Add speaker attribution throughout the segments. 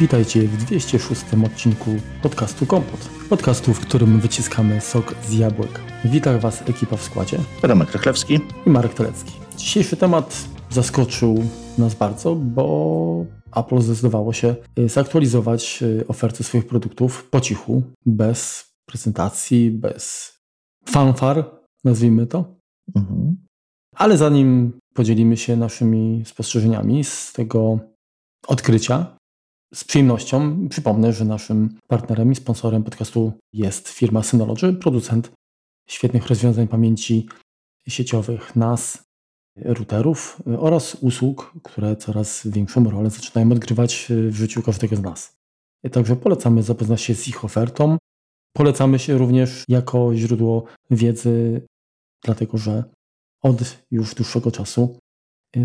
Speaker 1: Witajcie w 206 odcinku podcastu Kompot. Podcastu, w którym wyciskamy sok z jabłek. Witam Was ekipa w składzie.
Speaker 2: Romek Rychlewski
Speaker 1: i Marek Telecki. Dzisiejszy temat zaskoczył nas bardzo, bo Apple zdecydowało się y, zaktualizować y, ofertę swoich produktów po cichu, bez prezentacji, bez fanfar, nazwijmy to. Mhm. Ale zanim podzielimy się naszymi spostrzeżeniami z tego odkrycia, z przyjemnością przypomnę, że naszym partnerem i sponsorem podcastu jest firma Synology, producent świetnych rozwiązań pamięci sieciowych NAS, routerów oraz usług, które coraz większą rolę zaczynają odgrywać w życiu każdego z nas. Także polecamy zapoznać się z ich ofertą. Polecamy się również jako źródło wiedzy, dlatego że od już dłuższego czasu,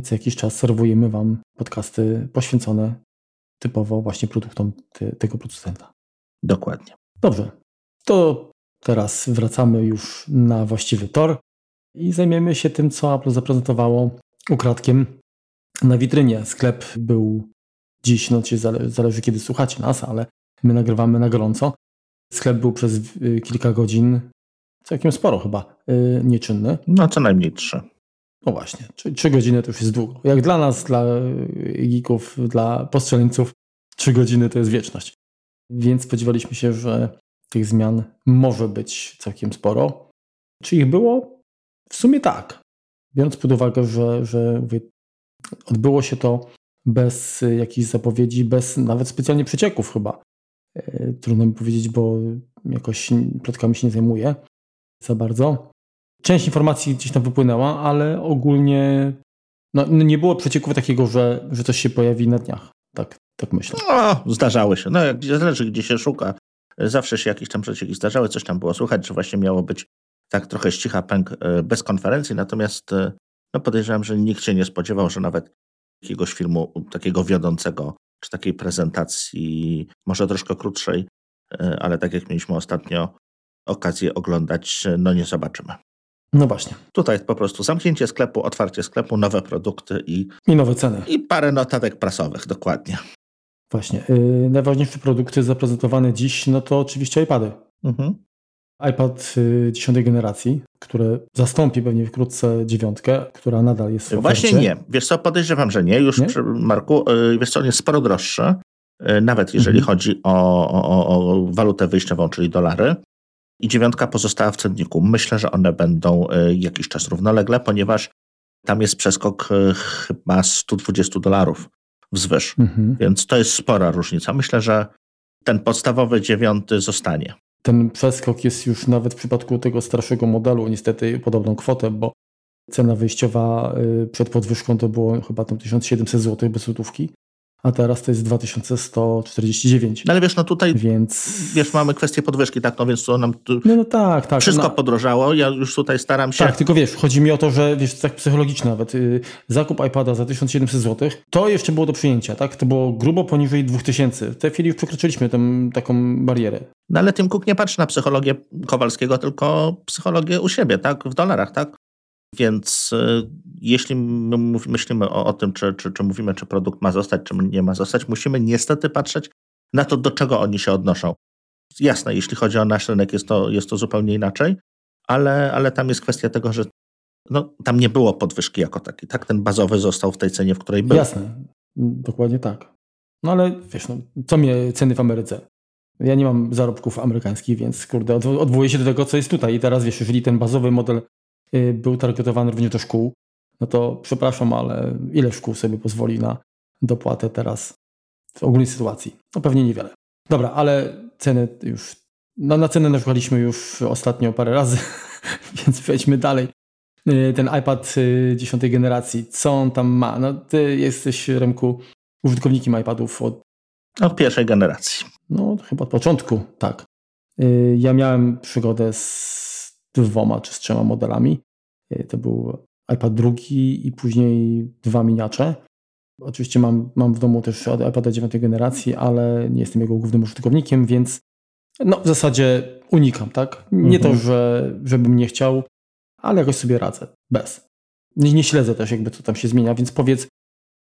Speaker 1: co jakiś czas serwujemy Wam podcasty poświęcone typowo właśnie produktom te, tego producenta.
Speaker 2: Dokładnie.
Speaker 1: Dobrze, to teraz wracamy już na właściwy tor i zajmiemy się tym, co Apple zaprezentowało ukradkiem na witrynie. Sklep był dziś, no zale zależy kiedy słuchacie nas, ale my nagrywamy na gorąco. Sklep był przez y, kilka godzin, całkiem sporo chyba, yy, nieczynny.
Speaker 2: No co najmniej trzy.
Speaker 1: No właśnie, czyli trzy godziny to już jest długo. Jak dla nas, dla geeków, dla postrzeleńców, trzy godziny to jest wieczność. Więc spodziewaliśmy się, że tych zmian może być całkiem sporo. Czy ich było? W sumie tak. Biorąc pod uwagę, że, że odbyło się to bez jakichś zapowiedzi, bez nawet specjalnie przecieków chyba. E, trudno mi powiedzieć, bo jakoś plotkami się nie zajmuję za bardzo. Część informacji gdzieś tam wypłynęła, ale ogólnie no, nie było przecieków takiego, że, że coś się pojawi na dniach. Tak, tak myślę.
Speaker 2: No, zdarzały się. No, jak, zależy, gdzie się szuka. Zawsze się jakieś tam przecieki zdarzały, coś tam było słychać, że właśnie miało być tak trochę ścicha pęk e, bez konferencji, natomiast e, no podejrzewam, że nikt się nie spodziewał, że nawet jakiegoś filmu takiego wiodącego, czy takiej prezentacji, może troszkę krótszej, e, ale tak jak mieliśmy ostatnio okazję oglądać, no nie zobaczymy.
Speaker 1: No właśnie.
Speaker 2: Tutaj po prostu zamknięcie sklepu, otwarcie sklepu, nowe produkty i,
Speaker 1: I nowe ceny.
Speaker 2: I parę notatek prasowych, dokładnie.
Speaker 1: Właśnie. Yy, najważniejsze produkty zaprezentowane dziś, no to oczywiście iPady. Mhm. iPad y, dziesiątej generacji, które zastąpi pewnie wkrótce dziewiątkę, która nadal jest w
Speaker 2: Właśnie nie. Wiesz co, podejrzewam, że nie. Już, nie? Przy, Marku, yy, wiesz co, on jest sporo droższy, yy, nawet jeżeli mhm. chodzi o, o, o walutę wyjściową, czyli dolary i dziewiątka pozostała w cenniku. Myślę, że one będą e, jakiś czas równolegle, ponieważ tam jest przeskok e, chyba 120 dolarów wzwyż, mhm. więc to jest spora różnica. Myślę, że ten podstawowy dziewiąty zostanie.
Speaker 1: Ten przeskok jest już nawet w przypadku tego starszego modelu niestety podobną kwotę, bo cena wyjściowa e, przed podwyżką to było chyba tam 1700 zł bez złotówki a teraz to jest 2149.
Speaker 2: No ale wiesz, no tutaj więc... wiesz, mamy kwestię podwyżki, tak, no więc to nam tu
Speaker 1: no, no tak, tak.
Speaker 2: wszystko no. podrożało, ja już tutaj staram się...
Speaker 1: Tak, tylko wiesz, chodzi mi o to, że wiesz, tak psychologicznie nawet, yy, zakup iPada za 1700 zł, to jeszcze było do przyjęcia, tak, to było grubo poniżej 2000. W tej chwili już przekroczyliśmy tę taką barierę.
Speaker 2: No ale Tim Cook nie patrzy na psychologię Kowalskiego, tylko psychologię u siebie, tak, w dolarach, tak? Więc y, jeśli myślimy o, o tym, czy, czy, czy mówimy, czy produkt ma zostać, czy nie ma zostać, musimy niestety patrzeć na to, do czego oni się odnoszą. Jasne, jeśli chodzi o nasz rynek, jest to, jest to zupełnie inaczej, ale, ale tam jest kwestia tego, że no, tam nie było podwyżki jako takiej. Tak, ten bazowy został w tej cenie, w której był.
Speaker 1: Jasne, dokładnie tak. No ale wiesz, no, co mnie ceny w Ameryce? Ja nie mam zarobków amerykańskich, więc kurde, odwołuję się do tego, co jest tutaj. I teraz wiesz, jeżeli ten bazowy model był targetowany również do szkół, no to przepraszam, ale ile szkół sobie pozwoli na dopłatę teraz w ogólnej sytuacji? No pewnie niewiele. Dobra, ale ceny już, no na cenę narzekaliśmy już ostatnio parę razy, więc przejdźmy dalej. Y, ten iPad 10 y, generacji, co on tam ma? No ty jesteś, Remku, użytkownikiem iPadów od...
Speaker 2: Od pierwszej generacji.
Speaker 1: No chyba od początku, tak. Ja miałem przygodę z dwoma czy z trzema modelami. E, to był iPad drugi i później dwa miniacze. Oczywiście mam, mam w domu też iPada dziewiątej generacji, ale nie jestem jego głównym użytkownikiem, więc no, w zasadzie unikam, tak? Nie mhm. to, że, żebym nie chciał, ale jakoś sobie radzę, bez. Nie, nie śledzę też jakby co tam się zmienia, więc powiedz,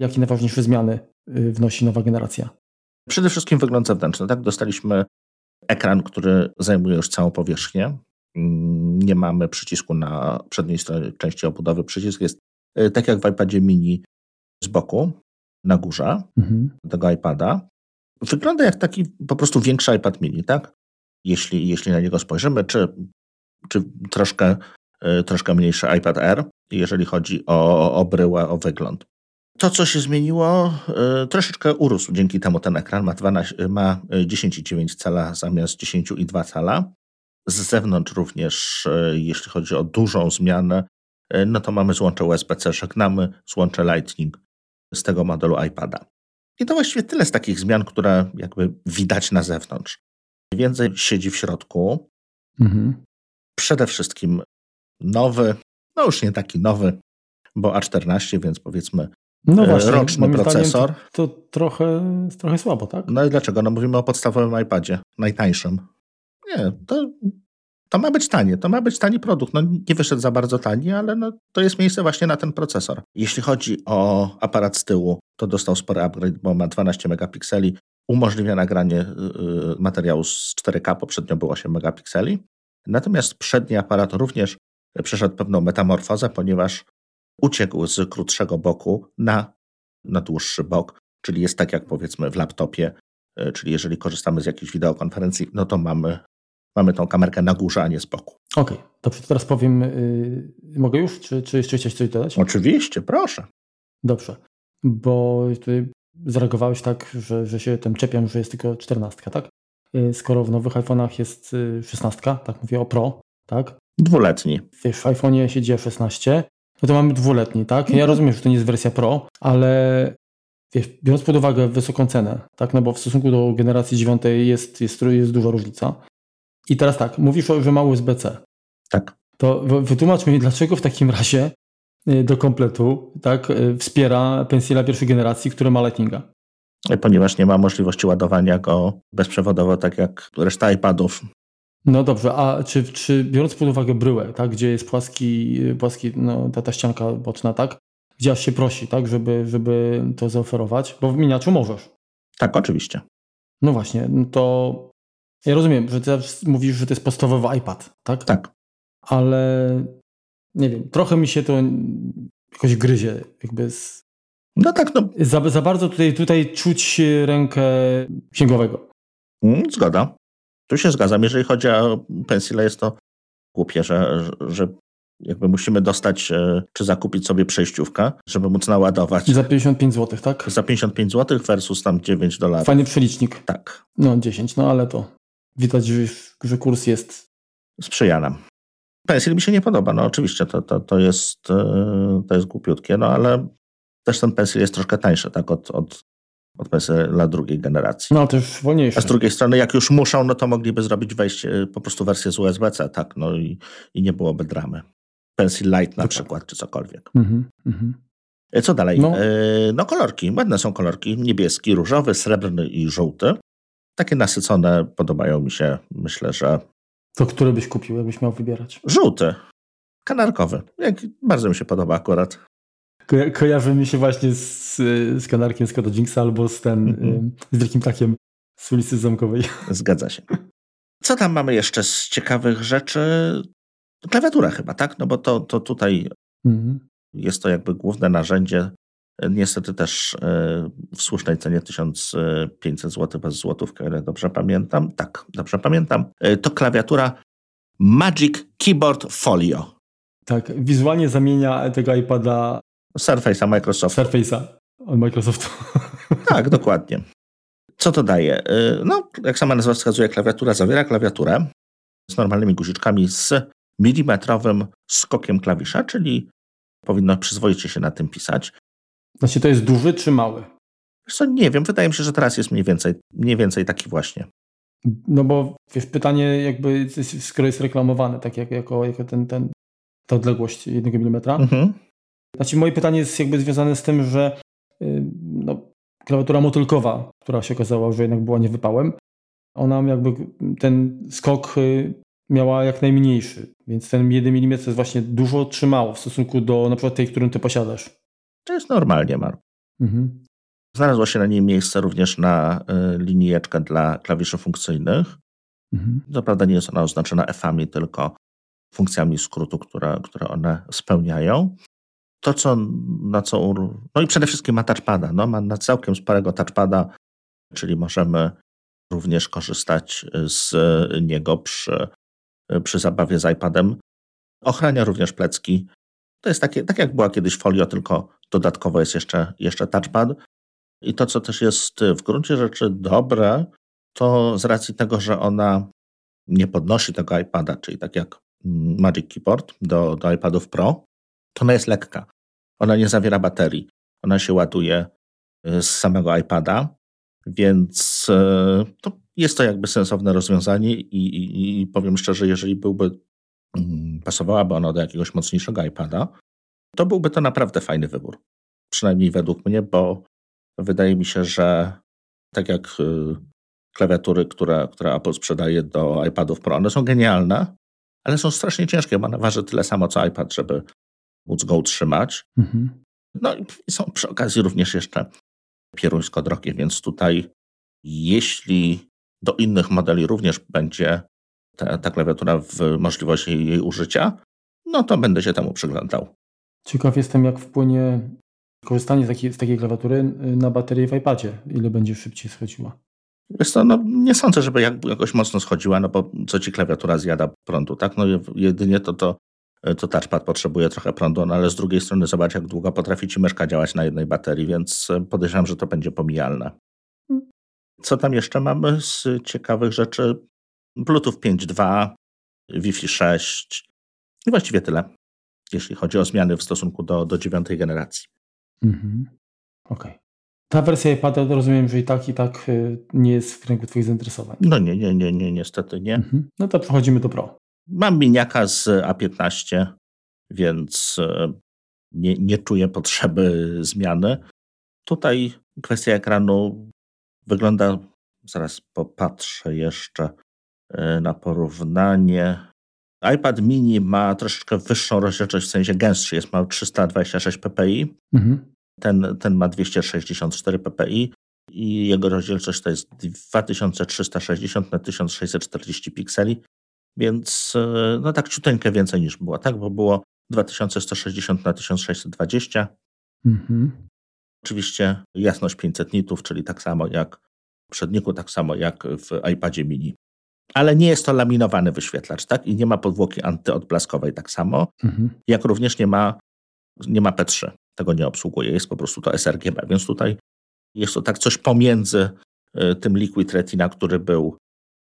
Speaker 1: jakie najważniejsze zmiany y, wnosi nowa generacja?
Speaker 2: Przede wszystkim wygląd zewnętrzny. Tak? Dostaliśmy ekran, który zajmuje już całą powierzchnię. Mm, nie mamy przycisku na przedniej stronie części obudowy. Przycisk jest y, tak jak w iPadzie mini z boku, na górze mhm. tego iPada. Wygląda jak taki po prostu większy iPad mini, tak? Jeśli, jeśli na niego spojrzymy, czy, czy troszkę, y, troszkę mniejszy iPad Air, jeżeli chodzi o, o bryłę, o wygląd. To, co się zmieniło, y, troszeczkę urósł dzięki temu ten ekran. Ma, 12, ma 10,9 cala zamiast 10,2 cala. Z zewnątrz również, y, jeśli chodzi o dużą zmianę, y, no to mamy złącze USB-C, żegnamy złącze Lightning z tego modelu iPada. I to właściwie tyle z takich zmian, które jakby widać na zewnątrz. Więcej siedzi w środku. Mhm. Przede wszystkim nowy, no już nie taki nowy, bo A14, więc powiedzmy no właśnie, roczny procesor.
Speaker 1: To, to, trochę, trochę słabo, tak?
Speaker 2: No i dlaczego? No mówimy o podstawowym iPadzie, najtańszym. Nie, to, to ma być tanie, to ma być tani produkt. No nie wyszedł za bardzo tani, ale no, to jest miejsce właśnie na ten procesor. Jeśli chodzi o aparat z tyłu, to dostał spory upgrade, bo ma 12 megapikseli, umożliwia nagranie yy, materiału z 4K, poprzednio było 8 megapikseli. Natomiast przedni aparat również przeszedł pewną metamorfozę, ponieważ uciekł z krótszego boku na, na dłuższy bok, czyli jest tak jak powiedzmy w laptopie, e, czyli jeżeli korzystamy z jakiejś wideokonferencji, no to mamy, mamy tą kamerkę na górze, a nie z boku.
Speaker 1: Okej, okay. dobrze, to teraz powiem, yy, mogę już, czy, czy jeszcze chciałeś coś dodać?
Speaker 2: Oczywiście, proszę.
Speaker 1: Dobrze, bo ty zareagowałeś tak, że, że się tym czepiam, że jest tylko czternastka, tak? Yy, skoro w nowych iPhone'ach jest y, szesnastka, tak mówię o Pro, tak?
Speaker 2: Dwuletni.
Speaker 1: Wiesz, w iPhone'ie siedzi 16, no to mamy dwuletni, tak? Ja mhm. rozumiem, że to nie jest wersja Pro, ale wiesz, biorąc pod uwagę wysoką cenę, tak? No bo w stosunku do generacji dziewiątej jest, jest, jest duża różnica. I teraz tak, mówisz, że ma USB-C.
Speaker 2: Tak.
Speaker 1: To wytłumacz mi, dlaczego w takim razie y, do kompletu tak, y, wspiera Pensila pierwszej generacji, który ma Lightninga.
Speaker 2: Ponieważ nie ma możliwości ładowania go bezprzewodowo, tak jak reszta iPadów.
Speaker 1: No dobrze, a czy, czy biorąc pod uwagę bryłę, tak, gdzie jest płaski, płaski no, ta, ta ścianka boczna, tak, gdzie aż się prosi, tak, żeby, żeby to zaoferować, bo w miniaczu możesz.
Speaker 2: Tak, oczywiście.
Speaker 1: No właśnie, no to ja rozumiem, że ty mówisz, że to jest podstawowy iPad, tak?
Speaker 2: Tak.
Speaker 1: Ale nie wiem, trochę mi się to jakoś gryzie, jakby z...
Speaker 2: No tak, no.
Speaker 1: Za, za bardzo tutaj, tutaj czuć rękę księgowego.
Speaker 2: Mm, zgoda. Tu się zgadzam. Jeżeli chodzi o pensile, jest to głupie, że, że jakby musimy dostać e, czy zakupić sobie przejściówkę, żeby móc naładować.
Speaker 1: Za 55 zł, tak?
Speaker 2: Za 55 zł versus tam 9 dolarów.
Speaker 1: Fajny przelicznik.
Speaker 2: Tak.
Speaker 1: No 10, no ale to widać, że, że kurs jest...
Speaker 2: Sprzyja nam. Pensil mi się nie podoba, no oczywiście to, to, to, jest, e, to jest głupiutkie, no ale też ten pensil jest troszkę tańszy, tak, od, od od PSL drugiej generacji.
Speaker 1: No, też wolniejsze.
Speaker 2: A z drugiej strony, jak już muszą, no to mogliby zrobić wejście, po prostu wersję z USB-C, tak, no i, i nie byłoby dramy. Pencil Light na przykład, czy cokolwiek. Mm -hmm. Co dalej? No. E, no kolorki, ładne są kolorki, niebieski, różowy, srebrny i żółty. Takie nasycone podobają mi się, myślę, że...
Speaker 1: To który byś kupił, jakbyś miał wybierać?
Speaker 2: Żółty, kanarkowy. Bardzo mi się podoba akurat.
Speaker 1: Ko kojarzy mi się właśnie z, z kanarkiem z Jinxa albo z ten, mm -hmm. z wielkim takiem z ulicy Zamkowej.
Speaker 2: Zgadza się. Co tam mamy jeszcze z ciekawych rzeczy? Klawiatura chyba, tak? No bo to, to tutaj mm -hmm. jest to jakby główne narzędzie. Niestety też e, w słusznej cenie 1500 zł bez złotówki, ale dobrze pamiętam. Tak, dobrze pamiętam. E, to klawiatura Magic Keyboard Folio.
Speaker 1: Tak, wizualnie zamienia tego iPada
Speaker 2: Surface'a Microsoftu.
Speaker 1: Surface'a od Microsoftu.
Speaker 2: Tak, dokładnie. Co to daje? Y, no, jak sama nazwa wskazuje, klawiatura zawiera klawiaturę z normalnymi guziczkami z milimetrowym skokiem klawisza, czyli powinno przyzwoicie się na tym pisać.
Speaker 1: Znaczy to jest duży czy mały?
Speaker 2: Co, nie wiem, wydaje mi się, że teraz jest mniej więcej, mniej więcej taki właśnie.
Speaker 1: No bo wiesz, pytanie jakby, skoro jest reklamowane, tak jak, jako, jako ten, ten, ta odległość jednego milimetra, mhm. Znaczy moje pytanie jest jakby związane z tym, że y, no, klawiatura motylkowa, która się okazała, że jednak była niewypałem, ona jakby ten skok y, miała jak najmniejszy, więc ten 1 mm jest właśnie dużo trzymało w stosunku do na przykład tej, którą ty posiadasz.
Speaker 2: To jest normalnie, Mark. Mhm. Znalazło się na niej miejsce również na y, linijeczkę dla klawiszy funkcyjnych. Mhm. Co prawda nie jest ona oznaczona F-ami, tylko funkcjami skrótu, które, które one spełniają. To, co, na co. No i przede wszystkim ma touchpada. No, ma na całkiem sporego touchpada, czyli możemy również korzystać z niego przy, przy zabawie z iPadem. Ochrania również plecki. To jest takie, tak jak była kiedyś folio, tylko dodatkowo jest jeszcze, jeszcze touchpad. I to, co też jest w gruncie rzeczy dobre, to z racji tego, że ona nie podnosi tego iPada, czyli tak jak Magic Keyboard do, do iPadów Pro, to ona jest lekka. Ona nie zawiera baterii. Ona się ładuje y, z samego iPada, więc y, to jest to jakby sensowne rozwiązanie i, i, i powiem szczerze, jeżeli byłby, mm, pasowałaby ona do jakiegoś mocniejszego iPada, to byłby to naprawdę fajny wybór. Przynajmniej według mnie, bo wydaje mi się, że tak jak y, klawiatury, które, które Apple sprzedaje do iPadów Pro, one są genialne, ale są strasznie ciężkie, bo waży tyle samo co iPad, żeby móc go utrzymać. Mhm. No i są przy okazji również jeszcze pieruńsko drogie, więc tutaj jeśli do innych modeli również będzie ta, ta klawiatura w możliwości jej, jej użycia, no to będę się temu przyglądał.
Speaker 1: Ciekaw jestem, jak wpłynie korzystanie z takiej, z takiej klawiatury na baterię w iPadzie. Ile będzie szybciej schodziła?
Speaker 2: Wiesz co, no, nie sądzę, żeby jak, jakoś mocno schodziła, no bo co ci klawiatura zjada prądu, tak? No jedynie to, to, to touchpad potrzebuje trochę prądu, no ale z drugiej strony zobacz, jak długo potrafi ci myszka działać na jednej baterii, więc podejrzewam, że to będzie pomijalne. Hmm. Co tam jeszcze mamy z ciekawych rzeczy? Bluetooth 5.2, Wi-Fi 6 i właściwie tyle, jeśli chodzi o zmiany w stosunku do, do dziewiątej generacji. Mhm.
Speaker 1: Okej. Okay. Ta wersja iPada rozumiem, że i tak, i tak y, nie jest w kręgu Twoich zainteresowań.
Speaker 2: No nie, nie, nie, nie niestety nie. Mhm.
Speaker 1: No to przechodzimy do Pro.
Speaker 2: Mam miniaka z A15, więc y, nie, nie czuję potrzeby zmiany. Tutaj kwestia ekranu wygląda, zaraz popatrzę jeszcze y, na porównanie. iPad mini ma troszeczkę wyższą rozdzielczość, w sensie gęstszy jest, ma 326 ppi. Mhm. Ten, ten ma 264 ppi i jego rozdzielczość to jest 2360 na 1640 pikseli, więc e, no tak ciuteńkę więcej niż było, tak? Bo było 2160 na 1620. Mhm. Oczywiście jasność 500 nitów, czyli tak samo jak w przedniku, tak samo jak w iPadzie mini. Ale nie jest to laminowany wyświetlacz, tak? I nie ma podwłoki antyodblaskowej tak samo, mhm. jak również nie ma, nie ma P3 tego nie obsługuje, jest po prostu to sRGB, więc tutaj jest to tak coś pomiędzy e, tym Liquid Retina, który był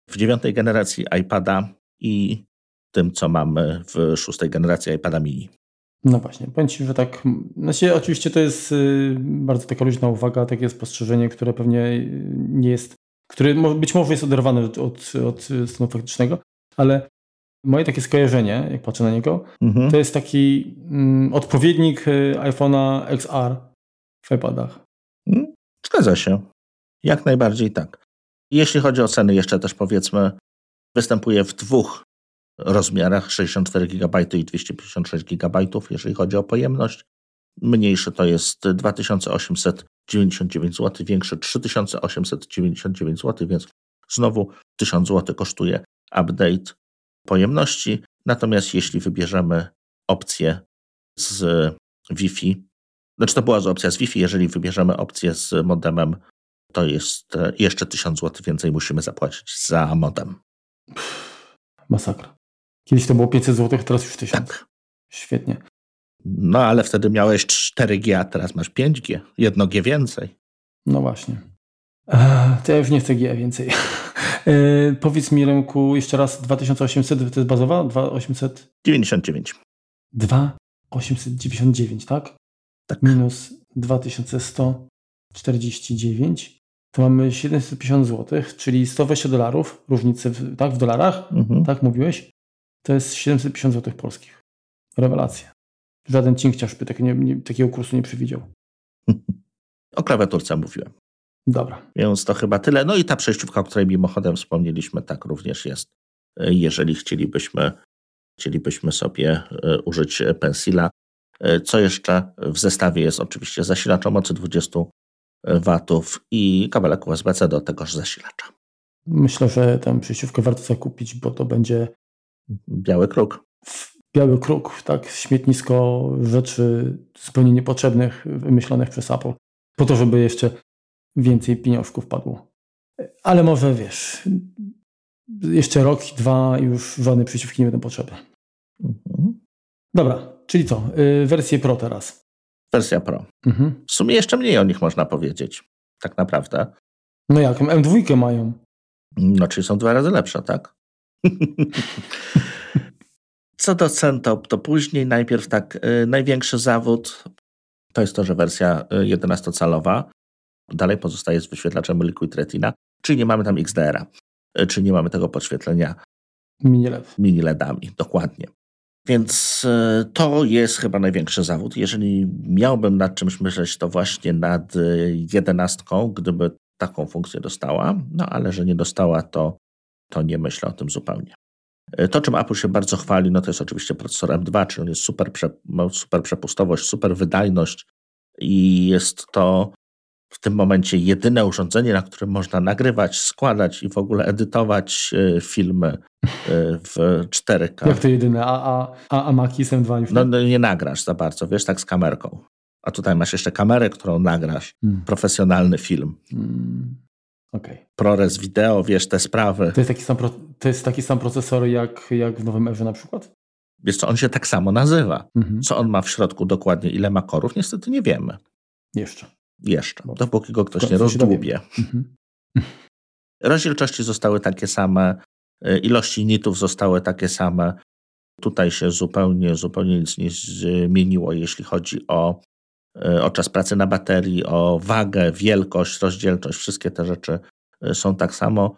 Speaker 2: w dziewiątej generacji iPada i tym, co mamy w szóstej generacji iPada mini.
Speaker 1: No właśnie, powiem Ci, że tak, znaczy oczywiście to jest y, bardzo taka luźna uwaga, takie spostrzeżenie, które pewnie nie jest, które być może jest oderwane od, od, od stanu faktycznego, ale moje takie skojarzenie, jak patrzę na niego, mhm. to jest taki mm, odpowiednik y, iPhone'a XR w iPadach.
Speaker 2: Mm, zgadza się. Jak najbardziej tak. Jeśli chodzi o ceny, jeszcze też powiedzmy, występuje w dwóch rozmiarach 64 GB i 256 GB, jeżeli chodzi o pojemność. Mniejszy to jest 2899 zł, większy 3899 zł, więc znowu 1000 zł kosztuje update pojemności. Natomiast jeśli wybierzemy opcję z Wi-Fi, znaczy to była opcja z Wi-Fi, jeżeli wybierzemy opcję z modemem, to jest e, jeszcze 1000 zł więcej musimy zapłacić za modem.
Speaker 1: Masakra. Kiedyś to było 500 zł, teraz już 1000. Tak. Świetnie.
Speaker 2: No ale wtedy miałeś 4G, a teraz masz 5G. Jedno G więcej.
Speaker 1: No właśnie. Eee, to ja już nie chcę G więcej. Yy, powiedz mi, Remku, jeszcze raz 2800 to jest bazowa? 2899. 2899, tak?
Speaker 2: Tak.
Speaker 1: Minus 2149. To mamy 750 zł, czyli 120 dolarów różnicy w, tak, w dolarach, mhm. tak mówiłeś? To jest 750 zł polskich. Rewelacja. Żaden cinkciarz by tak nie, nie, takiego kursu nie przewidział.
Speaker 2: O klawiaturce mówiłem.
Speaker 1: Dobra.
Speaker 2: Więc to chyba tyle. No i ta przejściówka, o której mimochodem wspomnieliśmy, tak również jest. Jeżeli chcielibyśmy, chcielibyśmy sobie e, użyć pensila. E, co jeszcze w zestawie jest oczywiście zasilacz o mocy 20 watów i kabelek USB-C do tegoż zasilacza.
Speaker 1: Myślę, że tę przejściówkę warto zakupić, bo to będzie
Speaker 2: biały kruk.
Speaker 1: Biały kruk, tak, śmietnisko rzeczy zupełnie niepotrzebnych, wymyślonych przez Apple, po to, żeby jeszcze więcej pieniążków padło. Ale może wiesz, jeszcze rok, dwa już żadne przejściówki nie będą potrzebne. Mhm. Dobra, czyli co? Yy, wersję Pro teraz.
Speaker 2: Wersja Pro. Mhm. W sumie jeszcze mniej o nich można powiedzieć, tak naprawdę.
Speaker 1: No jak, M2 mają.
Speaker 2: No, czyli są dwa razy lepsze, tak? Co do cen, to, później najpierw tak, yy, największy zawód to jest to, że wersja 11-calowa y, dalej pozostaje z wyświetlaczem Liquid Retina, czyli nie mamy tam XDR-a, y, czyli nie mamy tego podświetlenia
Speaker 1: mini, LED.
Speaker 2: mini LEDami, dokładnie. Więc y, to jest chyba największy zawód. Jeżeli miałbym nad czymś myśleć, to właśnie nad jedenastką, gdyby taką funkcję dostała, no ale że nie dostała, to, to nie myślę o tym zupełnie. E, to, czym Apple się bardzo chwali, no to jest oczywiście procesor M2, czyli on jest super, ma super przepustowość, super wydajność i jest to w tym momencie jedyne urządzenie, na którym można nagrywać, składać i w ogóle edytować e, filmy e, w 4K.
Speaker 1: Jak to jedyne? A, a, a, a Maki M2 już
Speaker 2: no, no nie nagrasz za bardzo, wiesz, tak z kamerką. A tutaj masz jeszcze kamerę, którą nagrasz. Hmm. Profesjonalny film. Hmm.
Speaker 1: Okay.
Speaker 2: ProRes wideo, wiesz, te sprawy.
Speaker 1: To jest taki sam, to jest taki sam procesor jak, jak w nowym Ewie na przykład?
Speaker 2: Wiesz co, on się tak samo nazywa. Mhm. Co on ma w środku dokładnie, ile ma korów, niestety nie wiemy.
Speaker 1: Jeszcze.
Speaker 2: Jeszcze, Bo dopóki go ktoś nie rozdłubie. Mhm. Rozdzielczości zostały takie same, y, ilości nitów zostały takie same. Tutaj się zupełnie, zupełnie nic nie zmieniło, jeśli chodzi o E, o czas pracy na baterii, o wagę, wielkość, rozdzielczość, wszystkie te rzeczy e, są tak samo.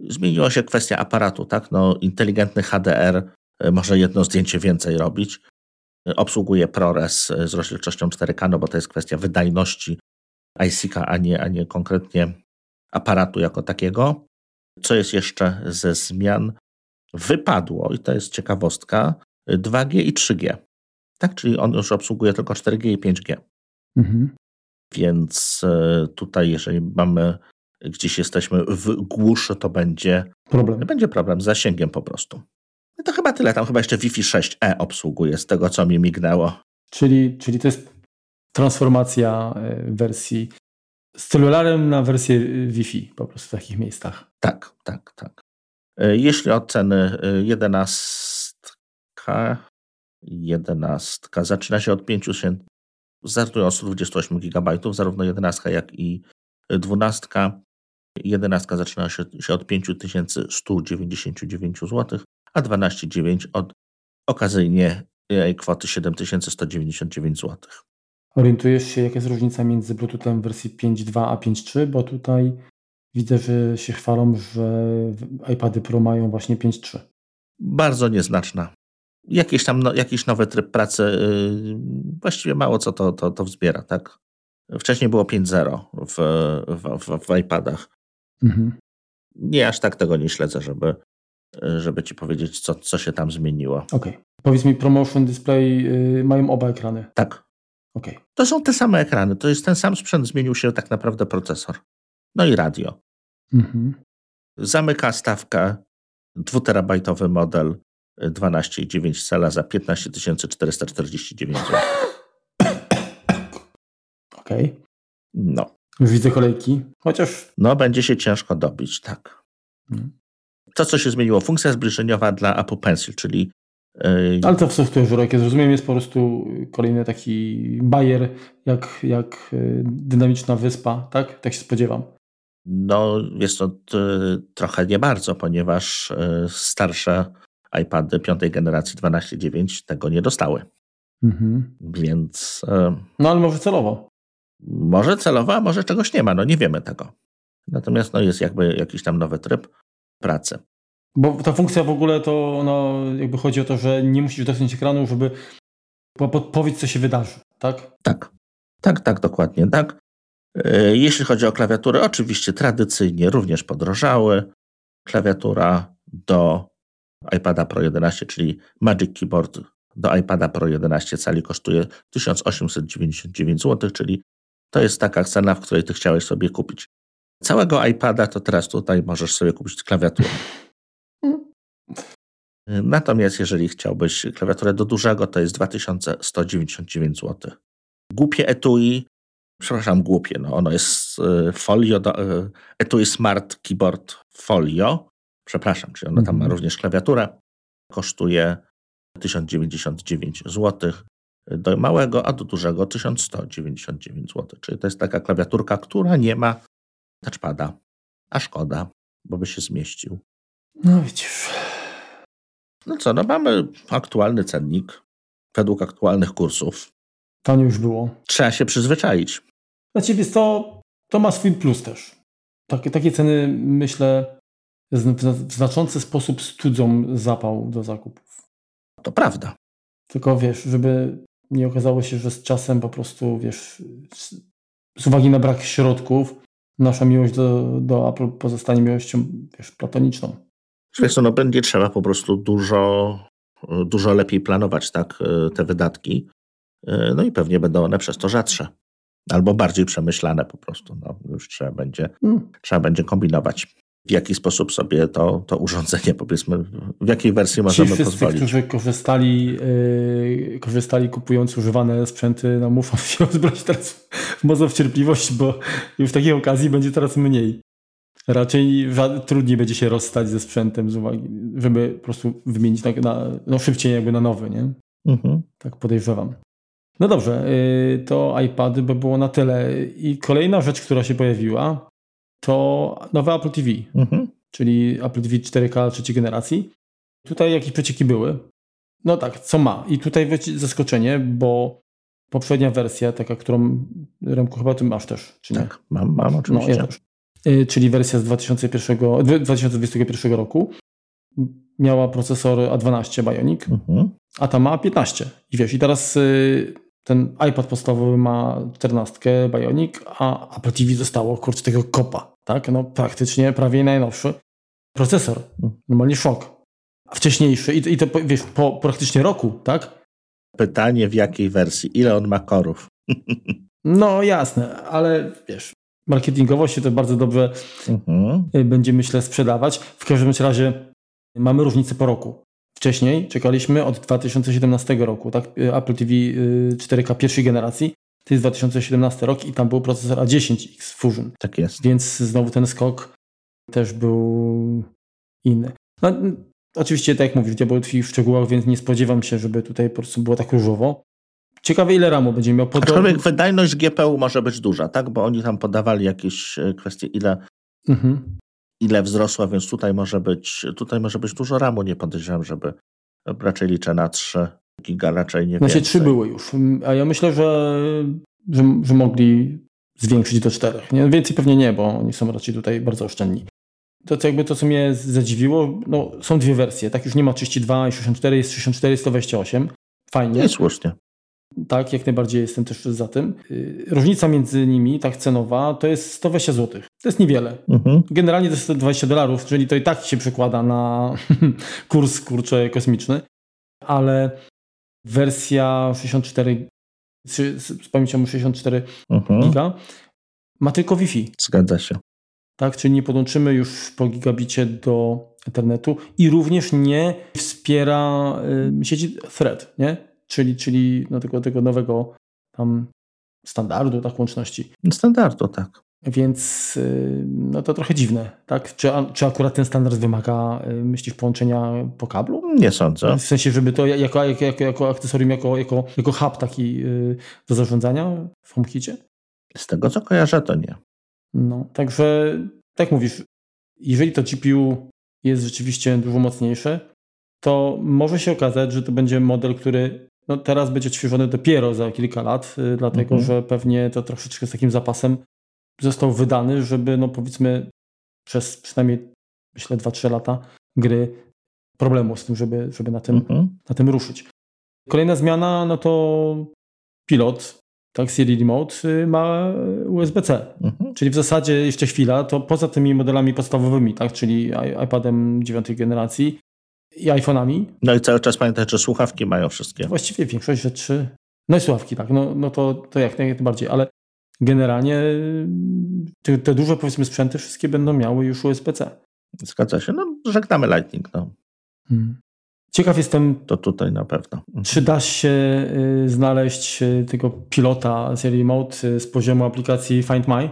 Speaker 2: Zmieniła się kwestia aparatu, tak? No, inteligentny HDR e, może jedno zdjęcie więcej robić. Obsługuje ProRes z rozdzielczością 4K, no bo to jest kwestia wydajności IC, a nie, a nie konkretnie aparatu jako takiego. Co jest jeszcze ze zmian? Wypadło, i to jest ciekawostka, 2G i 3G. Tak, czyli on już obsługuje tylko 4G i 5G. Mhm. Więc e, tutaj, jeżeli mamy gdzieś jesteśmy w głuszy, to będzie
Speaker 1: problem.
Speaker 2: Będzie problem z zasięgiem po prostu. No to chyba tyle. Tam chyba jeszcze Wi-Fi 6E obsługuje z tego, co mi mignęło.
Speaker 1: Czyli, czyli to jest transformacja e, wersji z celularem na wersję e, Wi-Fi po prostu w takich miejscach.
Speaker 2: Tak, tak, tak. Jeśli od ceny 11, 11 zaczyna się od 500, startują od 128 GB, zarówno 11 jak i 12. 11 zaczyna się, się od 5199 zł, a 12,9 od okazyjnie kwoty 7199 zł.
Speaker 1: Orientujesz się, jaka jest różnica między Bluetoothem wersji 5.2 a 5.3? Bo tutaj widzę, że się chwalą, że iPady Pro mają właśnie 5.3.
Speaker 2: Bardzo nieznaczna jakiś tam no, jakiś nowy tryb pracy, yy, właściwie mało co to, to, to wzbiera, tak? Wcześniej było 5.0 w, w, w, w iPadach. Mhm. Nie aż tak tego nie śledzę, żeby, żeby ci powiedzieć, co, co się tam zmieniło.
Speaker 1: Okej. Okay. Powiedz mi, Promotion Display yy, mają oba ekrany.
Speaker 2: Tak. Okay. To są te same ekrany. To jest ten sam sprzęt, zmienił się tak naprawdę procesor. No i radio. Mhm. Zamyka stawkę dwuterabajtowy model 12,9 cala za 15 449 zł.
Speaker 1: Okej. Okay.
Speaker 2: No.
Speaker 1: Widzę kolejki, chociaż...
Speaker 2: No, będzie się ciężko dobić, tak. Hmm. To, co się zmieniło, funkcja zbliżeniowa dla Apple Pencil, czyli...
Speaker 1: Yy... Ale to w software'ze, jak zrozumiem, jest po prostu kolejny taki bajer, jak, jak y, dynamiczna wyspa, tak? Tak się spodziewam.
Speaker 2: No, jest to trochę nie bardzo, ponieważ y, starsze iPady piątej generacji 12.9 tego nie dostały. Mhm. Więc.
Speaker 1: No ale może celowo.
Speaker 2: Może celowo, a może czegoś nie ma, no nie wiemy tego. Natomiast no, jest jakby jakiś tam nowy tryb pracy.
Speaker 1: Bo ta funkcja w ogóle to no, jakby chodzi o to, że nie musisz dotknąć ekranu, żeby podpowiedzieć, co się wydarzy, tak?
Speaker 2: Tak. Tak, tak, dokładnie, tak. E, jeśli chodzi o klawiaturę, oczywiście tradycyjnie również podrożały. Klawiatura do iPada Pro 11, czyli Magic Keyboard do iPada Pro 11 cali kosztuje 1899 zł, czyli to jest taka cena, w której ty chciałeś sobie kupić całego iPada, to teraz tutaj możesz sobie kupić klawiaturę. Natomiast jeżeli chciałbyś klawiaturę do dużego, to jest 2199 zł. Głupie etui, przepraszam, głupie, no ono jest e, folio, do, e, etui Smart Keyboard Folio, przepraszam, czyli ono tam ma mhm. również klawiaturę, kosztuje 1099 zł do małego, a do dużego 1199 zł. Czyli to jest taka klawiaturka, która nie ma touchpada, a szkoda, bo by się zmieścił.
Speaker 1: No widzisz.
Speaker 2: No co, no mamy aktualny cennik według aktualnych kursów.
Speaker 1: To już było.
Speaker 2: Trzeba się przyzwyczaić.
Speaker 1: Dla ciebie to, to ma swój plus też. Takie, takie ceny, myślę, w znaczący sposób studzą zapał do zakupów.
Speaker 2: To prawda.
Speaker 1: Tylko wiesz, żeby nie okazało się, że z czasem po prostu, wiesz, z uwagi na brak środków, nasza miłość do, do Apple pozostanie miłością, wiesz, platoniczną.
Speaker 2: Wiesz, no będzie trzeba po prostu dużo, dużo lepiej planować tak, te wydatki. No i pewnie będą one przez to rzadsze. Albo bardziej przemyślane po prostu. No, już trzeba będzie, hmm. trzeba będzie kombinować w jaki sposób sobie to, to urządzenie, powiedzmy, w jakiej wersji możemy
Speaker 1: Ci wszyscy,
Speaker 2: pozwolić.
Speaker 1: którzy korzystali, yy, korzystali kupując używane sprzęty, no muszą się uzbroić teraz w mocną cierpliwość, bo już takiej okazji będzie coraz mniej. Raczej trudniej będzie się rozstać ze sprzętem z uwagi, żeby po prostu wymienić na, na no szybciej jakby na nowy, nie? Mhm. Tak podejrzewam. No dobrze, yy, to iPady by było na tyle. I kolejna rzecz, która się pojawiła, to nowe Apple TV, mhm. czyli Apple TV 4K trzeciej generacji. Tutaj jakieś przecieki były. No tak, co ma. I tutaj zaskoczenie, bo poprzednia wersja, taka, którą Remku chyba ty masz też, czy nie?
Speaker 2: Tak, mam, mam oczywiście. No, ja też.
Speaker 1: Y, czyli wersja z 2001, 2021 roku miała procesor A12 Bionic, mhm. a ta ma 15. I wiesz, i teraz y, ten iPad podstawowy ma 14 Bionic, a Apple TV zostało kurczę tego kopa tak? No praktycznie prawie najnowszy procesor. Normalnie szok. A wcześniejszy i, i to wiesz, po praktycznie roku, tak?
Speaker 2: Pytanie w jakiej wersji? Ile on ma korów?
Speaker 1: No jasne, ale wiesz, marketingowo się to bardzo dobrze mhm. Y, będzie myślę sprzedawać. W każdym razie mamy różnicę po roku. Wcześniej czekaliśmy od 2017 roku, tak? Y, Apple TV 4K y, pierwszej generacji to jest 2017 rok i tam był procesor A10X Fusion.
Speaker 2: Tak jest.
Speaker 1: Więc znowu ten skok też był inny. No, oczywiście, tak jak mówisz, diabeł tkwi w szczegółach, więc nie spodziewam się, żeby tutaj po prostu było tak różowo. Ciekawe, ile RAMu będzie miał.
Speaker 2: Podobnie... Aczkolwiek wydajność GPU może być duża, tak? Bo oni tam podawali jakieś e, kwestie, ile, mhm. Ile wzrosła, więc tutaj może być tutaj może być dużo RAMu. Nie podejrzewam, żeby raczej liczę na 3 giga raczej nie
Speaker 1: Znaczy trzy były już, a ja myślę, że, że, że mogli zwiększyć do czterech. Nie? Więcej pewnie nie, bo oni są raczej tutaj bardzo oszczędni. To, to jakby to, co mnie zadziwiło, no, są dwie wersje. Tak, już nie ma 32 i 64, jest 64 128. Fajnie.
Speaker 2: Nie słusznie.
Speaker 1: Tak, jak najbardziej jestem też za tym. Y, różnica między nimi, tak cenowa, to jest 120 zł. To jest niewiele. Mhm. Generalnie to jest 120 dolarów, czyli to i tak się przekłada na kurs, kurczę, kosmiczny. Ale wersja 64 z pamięcią 64 mhm. giga ma tylko Wi-Fi.
Speaker 2: Zgadza się.
Speaker 1: Tak, czyli nie podłączymy już po gigabicie do internetu i również nie wspiera y, sieci Thread, nie? Czyli, czyli no, tego, tego nowego tam standardu tak łączności.
Speaker 2: Standardu, tak.
Speaker 1: Więc y, no to trochę dziwne, tak? Czy, czy akurat ten standard wymaga, y, myślisz, połączenia po kablu?
Speaker 2: Nie sądzę.
Speaker 1: W sensie, żeby to jako, jako, jako, jako akcesorium, jako, jako, jako hub taki y, do zarządzania w HomeKitie?
Speaker 2: Z tego co kojarzę, to nie.
Speaker 1: No, także tak mówisz, jeżeli to GPU jest rzeczywiście dużo mocniejsze, to może się okazać, że to będzie model, który no teraz będzie odświeżony dopiero za kilka lat, dlatego mhm. że pewnie to troszeczkę z takim zapasem został wydany, żeby no powiedzmy przez przynajmniej myślę 2-3 lata gry problemu z tym, żeby, żeby na, tym, mhm. na tym ruszyć. Kolejna zmiana, no to pilot, tak, Siri Remote y, ma USB-C. Mhm. Czyli w zasadzie jeszcze chwila, to poza tymi modelami podstawowymi, tak, czyli iPadem 9 generacji i iPhone'ami.
Speaker 2: No i cały czas pamiętaj, że słuchawki mają wszystkie.
Speaker 1: Właściwie większość rzeczy. No i słuchawki, tak, no, no to, to jak najbardziej, ale generalnie te, te duże powiedzmy sprzęty wszystkie będą miały już USB-C.
Speaker 2: Zgadza się. No, żegnamy Lightning. No. Hmm.
Speaker 1: Ciekaw jestem.
Speaker 2: To tutaj na pewno.
Speaker 1: Mhm. Czy da się y, znaleźć y, tego pilota serii remote y, z poziomu aplikacji Find My,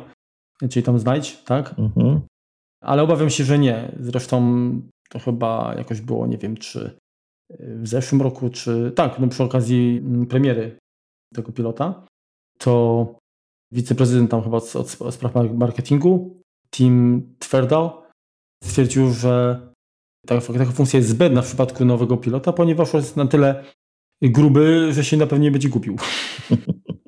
Speaker 1: czyli tam znajdź, tak? Mhm. Ale obawiam się, że nie. Zresztą to chyba jakoś było, nie wiem, czy w zeszłym roku, czy tak, no przy okazji mm, premiery tego pilota, to wiceprezydent tam chyba od, od spraw marketingu, Tim Twerdal, stwierdził, że taka, taka funkcja jest zbędna w przypadku nowego pilota, ponieważ jest na tyle gruby, że się na pewno nie będzie kupił.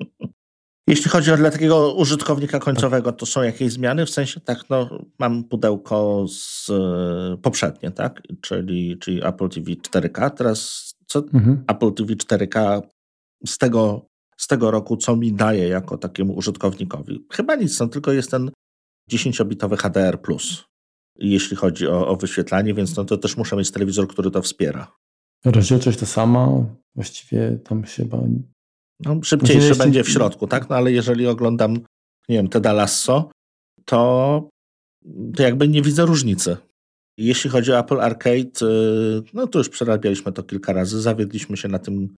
Speaker 2: Jeśli chodzi o dla takiego użytkownika końcowego, to są jakieś zmiany? W sensie tak, no, mam pudełko z e, poprzednie, tak? Czyli, czyli Apple TV 4K. Teraz co mhm. Apple TV 4K z tego, z tego roku, co mi daje jako takiemu użytkownikowi? Chyba nic, no, tylko jest ten 10-bitowy HDR+, jeśli chodzi o, o wyświetlanie, więc no, to też muszę mieć telewizor, który to wspiera.
Speaker 1: Rozdzielczość to sama, właściwie tam się chyba
Speaker 2: no, szybciej jeszcze będzie w środku, tak? No ale jeżeli oglądam, nie wiem, Teda Lasso, to, to jakby nie widzę różnicy. Jeśli chodzi o Apple Arcade, y, no to już przerabialiśmy to kilka razy, zawiedliśmy się na tym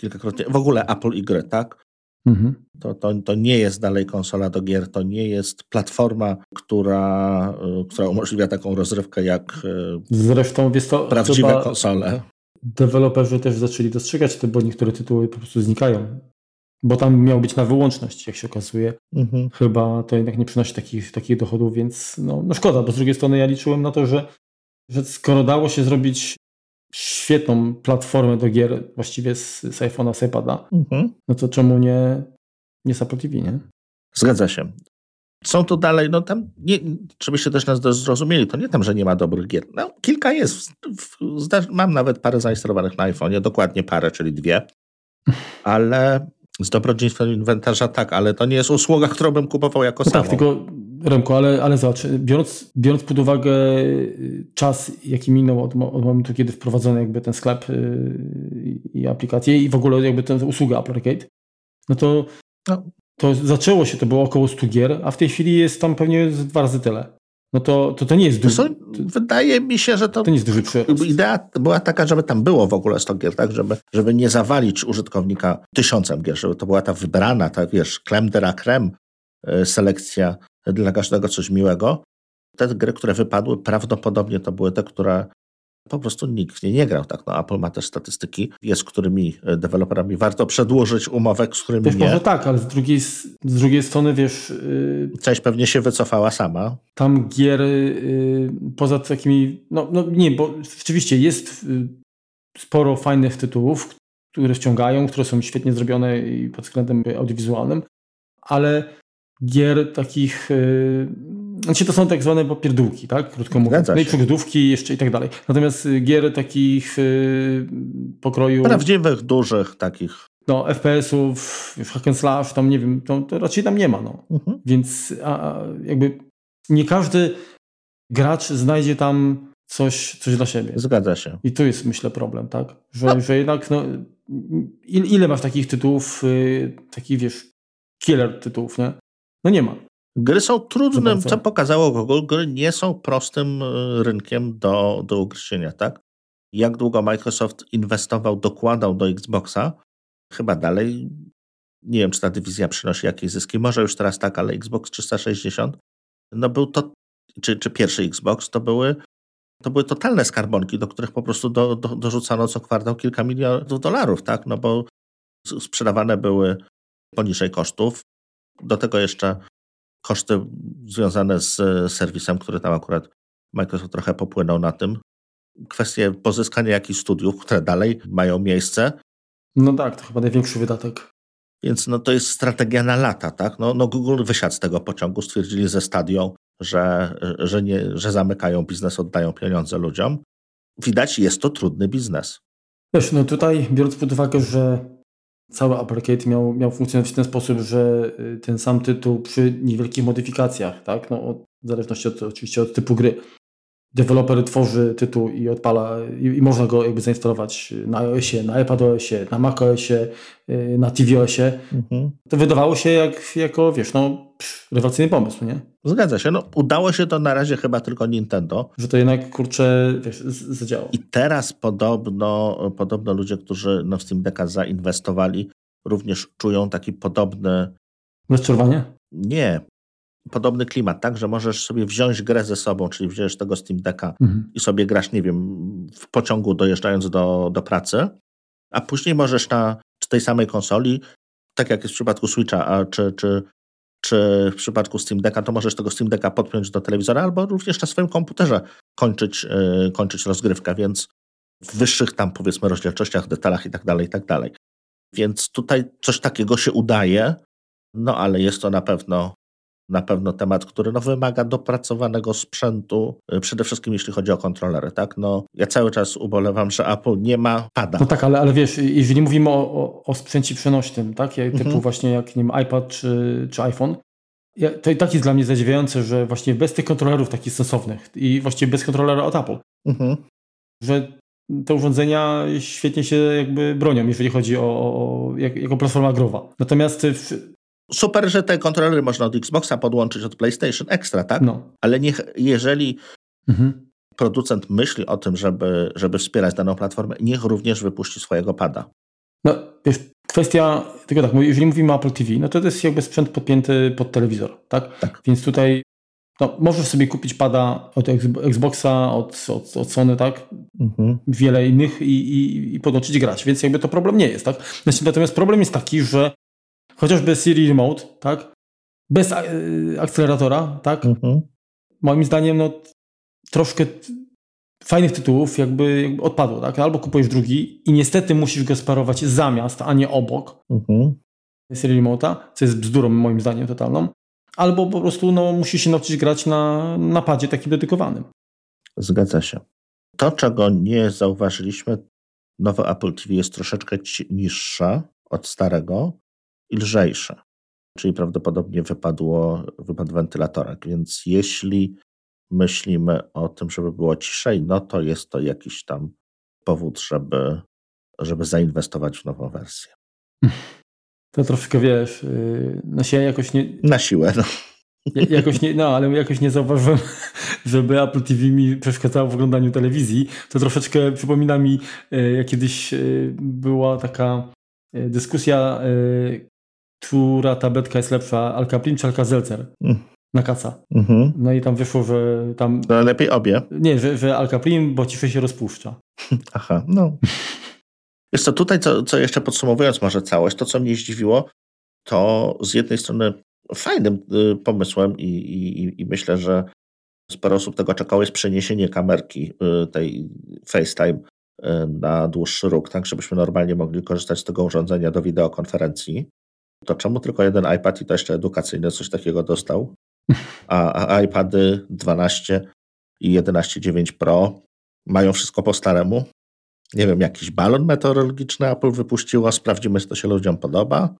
Speaker 2: kilkakrotnie. W ogóle Apple i gry, tak? Mhm. To, to, to nie jest dalej konsola do gier, to nie jest platforma, która, y, która umożliwia taką rozrywkę jak y,
Speaker 1: Zresztą, to,
Speaker 2: prawdziwe konsole
Speaker 1: deweloperzy też zaczęli dostrzegać to, bo niektóre tytuły po prostu znikają. Bo tam miał być na wyłączność, jak się okazuje. Mhm. Chyba to jednak nie przynosi takich, takich dochodów, więc no, no szkoda, bo z drugiej strony ja liczyłem na to, że, że skoro dało się zrobić świetną platformę do gier właściwie z, z iPhone'a, z iPada, mhm. no to czemu nie, nie z Apple TV, nie?
Speaker 2: Zgadza się. Są to dalej, no tam, nie, żebyście też nas zrozumieli, to nie tam, że nie ma dobrych gier. No, kilka jest. Mam nawet parę zainstalowanych na iPhone'ie, dokładnie parę, czyli dwie. Ale z dobrodziejstwem inwentarza tak, ale to nie jest usługa, którą bym kupował jako no
Speaker 1: Tak, tylko Remko, ale, ale zobacz, biorąc, biorąc pod uwagę y, czas, jaki minął od, od momentu, kiedy wprowadzono jakby ten sklep yy, i aplikację i w ogóle jakby tę usługę Apple Arcade, no to no to zaczęło się, to było około 100 gier, a w tej chwili jest tam pewnie dwa razy tyle. No to, to, to nie jest duży.
Speaker 2: Wydaje mi się, że to,
Speaker 1: to nie jest duży przyrost.
Speaker 2: Idea była taka, żeby tam było w ogóle 100 gier, tak? Żeby, żeby nie zawalić użytkownika tysiącem gier, żeby to była ta wybrana, ta wiesz, creme de la creme e, selekcja dla każdego coś miłego. Te gry, które wypadły, prawdopodobnie to były te, które po prostu nikt w nie nie grał. Tak? No, Apple ma też statystyki, jest z którymi e, deweloperami warto przedłużyć umowek, z którymi
Speaker 1: wiesz,
Speaker 2: nie.
Speaker 1: Może tak, ale z drugiej, z drugiej strony wiesz... Yy,
Speaker 2: Część pewnie się wycofała sama.
Speaker 1: Tam gier yy, poza takimi... No, no nie, bo rzeczywiście jest yy, sporo fajnych tytułów, które wciągają, które są świetnie zrobione i pod względem audiowizualnym, ale gier takich y, znaczy to są tak zwane popierdółki, tak? Krótko mówiąc. No i przygodówki jeszcze i tak dalej. Natomiast y, gier takich y, pokroju...
Speaker 2: Prawdziwych, dużych takich.
Speaker 1: No, FPS-ów, hack and slash, tam nie wiem, to, to raczej tam nie ma, no. Mhm. Więc a, jakby nie każdy gracz znajdzie tam coś, coś dla siebie.
Speaker 2: Zgadza się.
Speaker 1: I tu jest, myślę, problem, tak? Że, no. że jednak, no, ile masz takich tytułów, y, takich, wiesz, killer tytułów, nie? No nie ma.
Speaker 2: Gry są trudnym, co pokazało Google, gry nie są prostym e, rynkiem do, do ugryzienia, tak? Jak długo Microsoft inwestował, dokładał do Xboxa, chyba dalej, nie wiem, czy ta dywizja przynosi jakieś zyski, może już teraz tak, ale Xbox 360, no był to, czy, czy pierwszy Xbox, to były, to były totalne skarbonki, do których po prostu do, do, dorzucano co kwartał kilka milionów dolarów, tak? No bo sprzedawane były poniżej kosztów, do tego jeszcze koszty związane z serwisem, który tam akurat Microsoft trochę popłynął na tym. Kwestie pozyskania jakichś studiów, które dalej mają miejsce.
Speaker 1: No tak, to chyba największy wydatek.
Speaker 2: Więc no to jest strategia na lata, tak? No, no Google wysiadł z tego pociągu, stwierdzili ze stadią, że, że, nie, że zamykają biznes, oddają pieniądze ludziom. Widać, jest to trudny biznes.
Speaker 1: Wiesz, no tutaj biorąc pod uwagę, że cały Uppercade miał, miał funkcjonować w ten sposób, że y, ten sam tytuł przy niewielkich modyfikacjach, tak, no, w zależności od, oczywiście od typu gry, deweloper tworzy tytuł i odpala, i, i, można go jakby zainstalować na iOSie, na iPadOSie, na macOSie, y, na tvOSie, mhm. to wydawało się jak, jako, wiesz, no, rewelacyjny pomysł, nie?
Speaker 2: Zgadza się. No, udało się to na razie chyba tylko Nintendo.
Speaker 1: Że to jednak, kurczę, wiesz, zadziałało.
Speaker 2: I teraz podobno, podobno ludzie, którzy no, w Steam Decka zainwestowali, również czują taki podobny...
Speaker 1: Rozczarowanie?
Speaker 2: Nie, podobny klimat, tak, że możesz sobie wziąć grę ze sobą, czyli wziąć tego Steam Decka mhm. i sobie grasz, nie wiem, w pociągu dojeżdżając do, do pracy, a później możesz na tej samej konsoli, tak jak jest w przypadku Switcha, a czy, czy, czy w przypadku Steam Decka, to możesz tego Steam Decka podpiąć do telewizora albo również na swoim komputerze kończyć, yy, kończyć rozgrywkę, więc w wyższych tam powiedzmy rozdzielczościach, detalach i tak dalej, i tak dalej. Więc tutaj coś takiego się udaje, no ale jest to na pewno na pewno temat, który no, wymaga dopracowanego sprzętu, y, przede wszystkim jeśli chodzi o kontrolery. Tak? No, ja cały czas ubolewam, że Apple nie ma pada.
Speaker 1: No tak, ale, ale wiesz, jeżeli mówimy o, o, o sprzęcie przenośnym, tak? typu mhm. właśnie jak nie wiem, iPad czy, czy iPhone, to i tak jest dla mnie zadziwiające, że właśnie bez tych kontrolerów takich sensownych i właściwie bez kontrolera od Apple, mhm. że te urządzenia świetnie się jakby bronią, jeżeli chodzi o, o jak, jako platforma growa. Natomiast w,
Speaker 2: Super, że te kontrolery można od Xboxa podłączyć od PlayStation Extra, tak? No. Ale niech, jeżeli mhm. producent myśli o tym, żeby, żeby wspierać daną platformę, niech również wypuści swojego pada.
Speaker 1: No, wiesz, kwestia, tylko tak, jeżeli mówimy o Apple TV, no to to jest jakby sprzęt podpięty pod telewizor, tak? tak. Więc tutaj no, możesz sobie kupić pada od Xboxa, od, od, od Sony, tak? Mhm. Wiele innych i, i, i podłączyć grać, więc jakby to problem nie jest, tak? Natomiast problem jest taki, że chociażby Siri Remote, tak? Bez e, akceleratora, tak? Mhm. Moim zdaniem, no troszkę fajnych tytułów jakby, jakby odpadło, tak? Albo kupujesz drugi i niestety musisz go sparować zamiast, a nie obok mhm. Siri Remote'a, co jest bzdurą moim zdaniem totalną. Albo po prostu no, musisz się nauczyć grać na napadzie takim dedykowanym.
Speaker 2: Zgadza się. To, czego nie zauważyliśmy, nowe Apple TV jest troszeczkę niższa od starego, i lżejsze. Czyli prawdopodobnie wypadło, wypadł wentylatorek. Więc jeśli myślimy o tym, żeby było ciszej, no to jest to jakiś tam powód, żeby, żeby zainwestować w nową wersję.
Speaker 1: To troszkę wiesz, y, no się jakoś nie.
Speaker 2: Na siłę, no.
Speaker 1: Jakoś nie, no, ale jakoś nie zauważyłem, żeby Apple TV mi przeszkadzało w oglądaniu telewizji. To troszeczkę przypomina mi, y, jak kiedyś y, była taka dyskusja, która tabletka jest lepsza, Alkaplin czy Alka-Seltzer? Mm. Na kaca. Mhm. No i tam wyszło, że tam...
Speaker 2: No lepiej obie.
Speaker 1: Nie, że, że Alkaplin, bo ciszej się rozpuszcza.
Speaker 2: Aha, no. Wiesz co, tutaj co, co jeszcze podsumowując może całość, to co mnie zdziwiło, to z jednej strony fajnym y, pomysłem i, i, i myślę, że sporo osób tego czekało, jest przeniesienie kamerki y, tej FaceTime y, na dłuższy róg, tak żebyśmy normalnie mogli korzystać z tego urządzenia do wideokonferencji to czemu tylko jeden iPad i to jeszcze edukacyjny coś takiego dostał? A, a iPady 12 i 11.9 Pro mają wszystko po staremu? Nie wiem, jakiś balon meteorologiczny Apple wypuściło, sprawdzimy, czy to się ludziom podoba.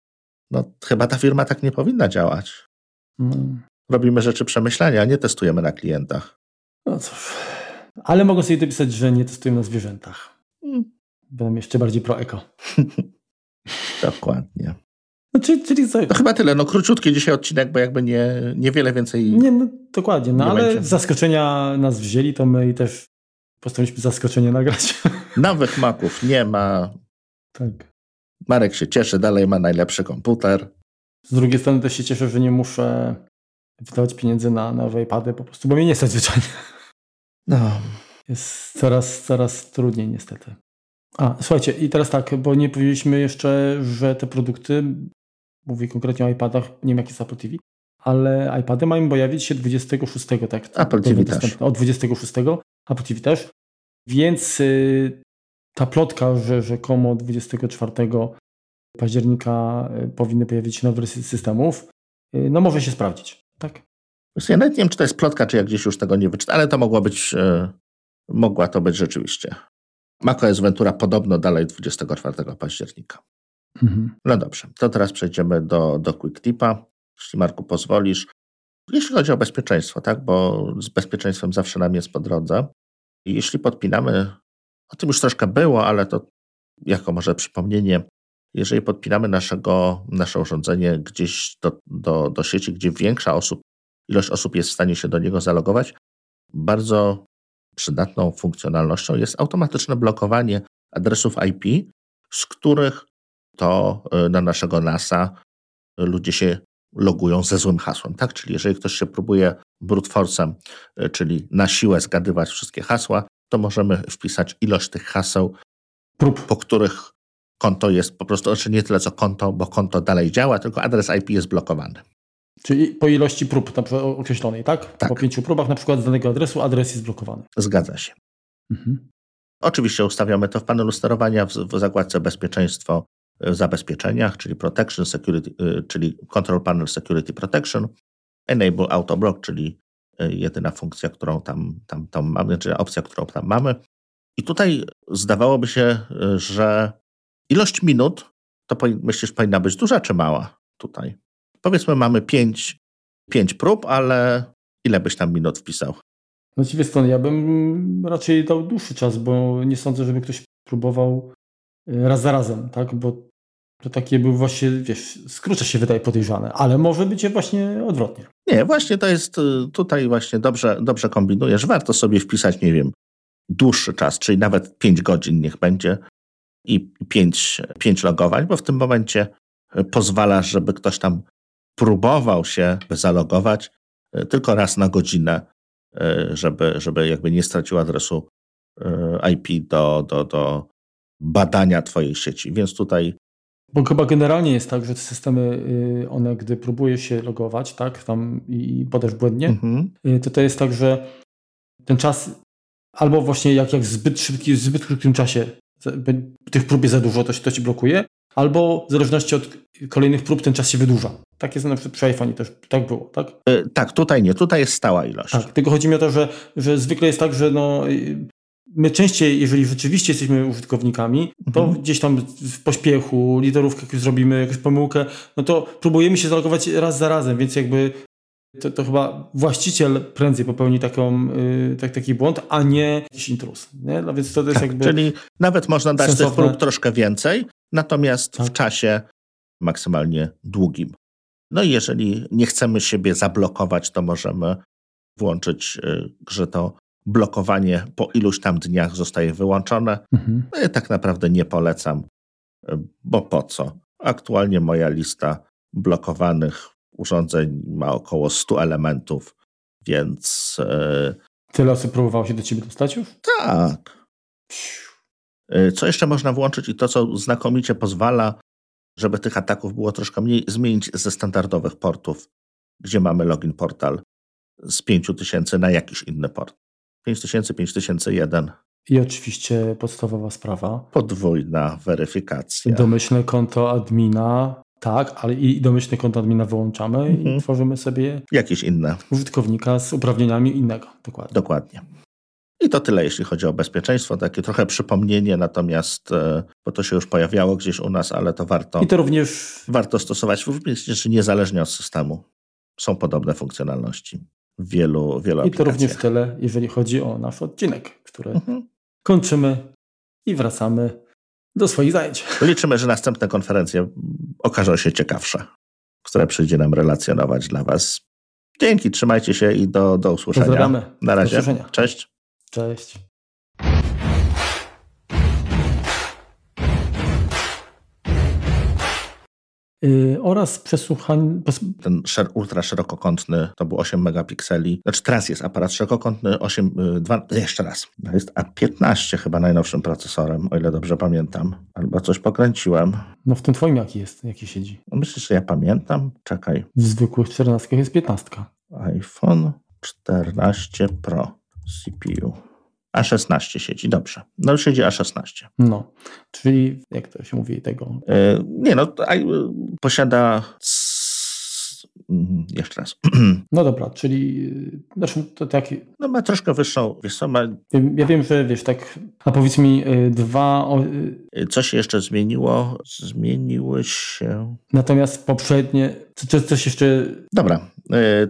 Speaker 2: No, chyba ta firma tak nie powinna działać. Hmm. Robimy rzeczy przemyślenia, a nie testujemy na klientach.
Speaker 1: No cóż. Ale mogą sobie dopisać, że nie testujemy na zwierzętach. Hmm. Będą jeszcze bardziej pro-eko.
Speaker 2: Dokładnie.
Speaker 1: No, czyli, czyli co?
Speaker 2: No chyba tyle. No króciutki dzisiaj odcinek, bo jakby nie, niewiele więcej.
Speaker 1: Nie, no, dokładnie. No ale będzie. zaskoczenia nas wzięli, to my też postanowiliśmy zaskoczenie nagrać.
Speaker 2: Nowych maków nie ma. Tak. Marek się cieszy, dalej ma najlepszy komputer.
Speaker 1: Z drugiej strony też się cieszę, że nie muszę wydawać pieniędzy na nowe iPady po prostu, bo mnie nie stać zwyczajnie. No. Jest coraz, coraz trudniej niestety. A, słuchajcie, i teraz tak, bo nie powiedzieliśmy jeszcze, że te produkty mówię konkretnie o iPadach, nie wiem jak jest Apple TV, ale iPady mają pojawić się 26, tak?
Speaker 2: Apple TV też.
Speaker 1: Od 26, Apple TV też. Więc y, ta plotka, że rzekomo 24 października y, powinny pojawić się nowe wersje systemów, y, no może się sprawdzić, tak?
Speaker 2: Ja nawet nie wiem, czy to jest plotka, czy jak gdzieś już tego nie wyczytałem, ale to mogło być, mogła to być rzeczywiście. macOS Ventura podobno dalej 24 października. Mhm. No dobrze, to teraz przejdziemy do, do Quick Tipa. Jeśli Marku pozwolisz, Jeśli chodzi o bezpieczeństwo, tak, bo z bezpieczeństwem zawsze nam jest po drodze. Jeśli podpinamy, o tym już troszkę było, ale to jako może przypomnienie, jeżeli podpinamy naszego, nasze urządzenie gdzieś do, do, do sieci, gdzie większa osób, ilość osób jest w stanie się do niego zalogować, bardzo przydatną funkcjonalnością jest automatyczne blokowanie adresów IP, z których to e, na naszego NASa ludzie się logują ze złym hasłem. Tak? Czyli jeżeli ktoś się próbuje brute force'em, e, czyli na siłę zgadywać wszystkie hasła, to możemy wpisać ilość tych haseł, prób, po których konto jest po prostu, znaczy nie tyle co konto, bo konto dalej działa, tylko adres IP jest blokowany.
Speaker 1: Czyli po ilości prób na przykład określonej, tak?
Speaker 2: tak?
Speaker 1: Po pięciu próbach na przykład z danego adresu adres jest blokowany.
Speaker 2: Zgadza się. Mhm. Oczywiście ustawiamy to w panelu sterowania w, w zakładce bezpieczeństwo zabezpieczeniach, czyli Protection Security, y, czyli Control Panel Security Protection, Enable Auto Block, czyli y, jedyna funkcja, którą tam, tam, tam mamy, czyli opcja, którą tam mamy. I tutaj zdawałoby się, że ilość minut to myślisz powinna być duża czy mała tutaj? Powiedzmy mamy pięć, pięć prób, ale ile byś tam minut wpisał?
Speaker 1: No ci strony, ja bym raczej dał dłuższy czas, bo nie sądzę, żeby ktoś próbował raz za razem, tak? Bo to takie był właśnie, wiesz, skrócze się wydaje podejrzane, ale może być właśnie odwrotnie.
Speaker 2: Nie, właśnie to jest y, tutaj właśnie dobrze, dobrze kombinujesz. Warto sobie wpisać, nie wiem, dłuższy czas, czyli nawet 5 godzin niech będzie i 5, 5 logowań, bo w tym momencie y, pozwalasz, żeby ktoś tam próbował się zalogować tylko raz na godzinę żeby, żeby jakby nie stracił adresu IP do, do, do badania Twojej sieci. Więc tutaj.
Speaker 1: Bo chyba generalnie jest tak, że te systemy, y, one gdy próbuje się logować, tak, tam i podasz błędnie, mhm. Y, to to jest tak, że ten czas albo właśnie jak, jak w zbyt szybki, w zbyt krótkim czasie tych prób jest za dużo, to, to ci blokuje, albo w zależności od kolejnych prób ten czas się wydłuża. Tak jest na przykład przy iPhone też tak było, tak?
Speaker 2: Yy, tak, tutaj nie, tutaj jest stała ilość.
Speaker 1: Tak, tylko chodzi mi o to, że, że zwykle jest tak, że no, y, my częściej, jeżeli rzeczywiście jesteśmy użytkownikami, to mhm. gdzieś tam w pośpiechu, literówkę jak zrobimy, jakąś pomyłkę, no to próbujemy się zalogować raz za razem, więc jakby to, to chyba właściciel prędzej popełni taką, yy, tak, taki błąd, a nie jakiś intruz. Nie? No więc to jest tak, jakby
Speaker 2: czyli nawet można dać sensowne. tych prób troszkę więcej, natomiast tak. w czasie maksymalnie długim. No i jeżeli nie chcemy siebie zablokować, to możemy włączyć, y, że to blokowanie po iluś tam dniach zostaje wyłączone. Mhm. No ja tak naprawdę nie polecam, bo po co? Aktualnie moja lista blokowanych urządzeń ma około 100 elementów, więc.
Speaker 1: Yy... Tyle osób próbowało się do ciebie dostać już?
Speaker 2: Tak. Co jeszcze można włączyć i to, co znakomicie pozwala żeby tych ataków było troszkę mniej, zmienić ze standardowych portów, gdzie mamy login portal z 5000 na jakiś inny port. 5000, 5001.
Speaker 1: I oczywiście podstawowa sprawa.
Speaker 2: Podwójna weryfikacja.
Speaker 1: Domyślne konto admina, tak, ale i domyślne konto admina wyłączamy mhm. i tworzymy sobie
Speaker 2: jakieś inne.
Speaker 1: Użytkownika z uprawnieniami innego. Dokładnie.
Speaker 2: Dokładnie. I to tyle, jeśli chodzi o bezpieczeństwo. Takie trochę przypomnienie, natomiast, e, bo to się już pojawiało gdzieś u nas, ale to warto.
Speaker 1: I to również.
Speaker 2: Warto stosować również niezależnie od systemu. Są podobne funkcjonalności wielu, wielu I
Speaker 1: to również tyle, jeżeli chodzi o nasz odcinek, który mhm. kończymy i wracamy do swoich zajęć.
Speaker 2: Liczymy, że następne konferencje okażą się ciekawsze, które przyjdzie nam relacjonować dla Was. Dzięki, trzymajcie się i do, do usłyszenia.
Speaker 1: Pozdrawiamy.
Speaker 2: Na razie. Cześć.
Speaker 1: Cześć. Oraz przesłuchanie.
Speaker 2: Ten szer, ultra szerokokątny to był 8 megapikseli. Znaczy teraz jest aparat szerokokątny 8, 2, y, jeszcze raz. Jest A15 chyba najnowszym procesorem, o ile dobrze pamiętam. Albo coś pokręciłem.
Speaker 1: No w tym twoim jaki jest, jaki siedzi?
Speaker 2: No myślisz, że ja pamiętam? Czekaj.
Speaker 1: W zwykłych 14 jest 15.
Speaker 2: iPhone 14 Pro CPU. A16 siedzi, dobrze. No siedzi A16.
Speaker 1: No, czyli jak to się mówi tego?
Speaker 2: Yy, nie no, posiada mm, jeszcze raz.
Speaker 1: No dobra, czyli y, znaczy to tak.
Speaker 2: No ma troszkę wyższą, wiesz co, ma,
Speaker 1: Ja wiem, że wiesz, tak, a powiedz mi y, dwa. y,
Speaker 2: co się jeszcze zmieniło? Zmieniły się...
Speaker 1: Natomiast poprzednie, co, coś jeszcze.
Speaker 2: Dobra,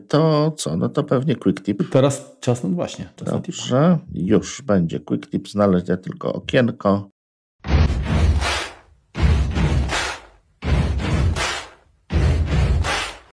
Speaker 2: to co? No to pewnie quick tip.
Speaker 1: Teraz czas, no właśnie. Czas.
Speaker 2: Dobrze, już będzie quick tip, znaleźć ja tylko okienko.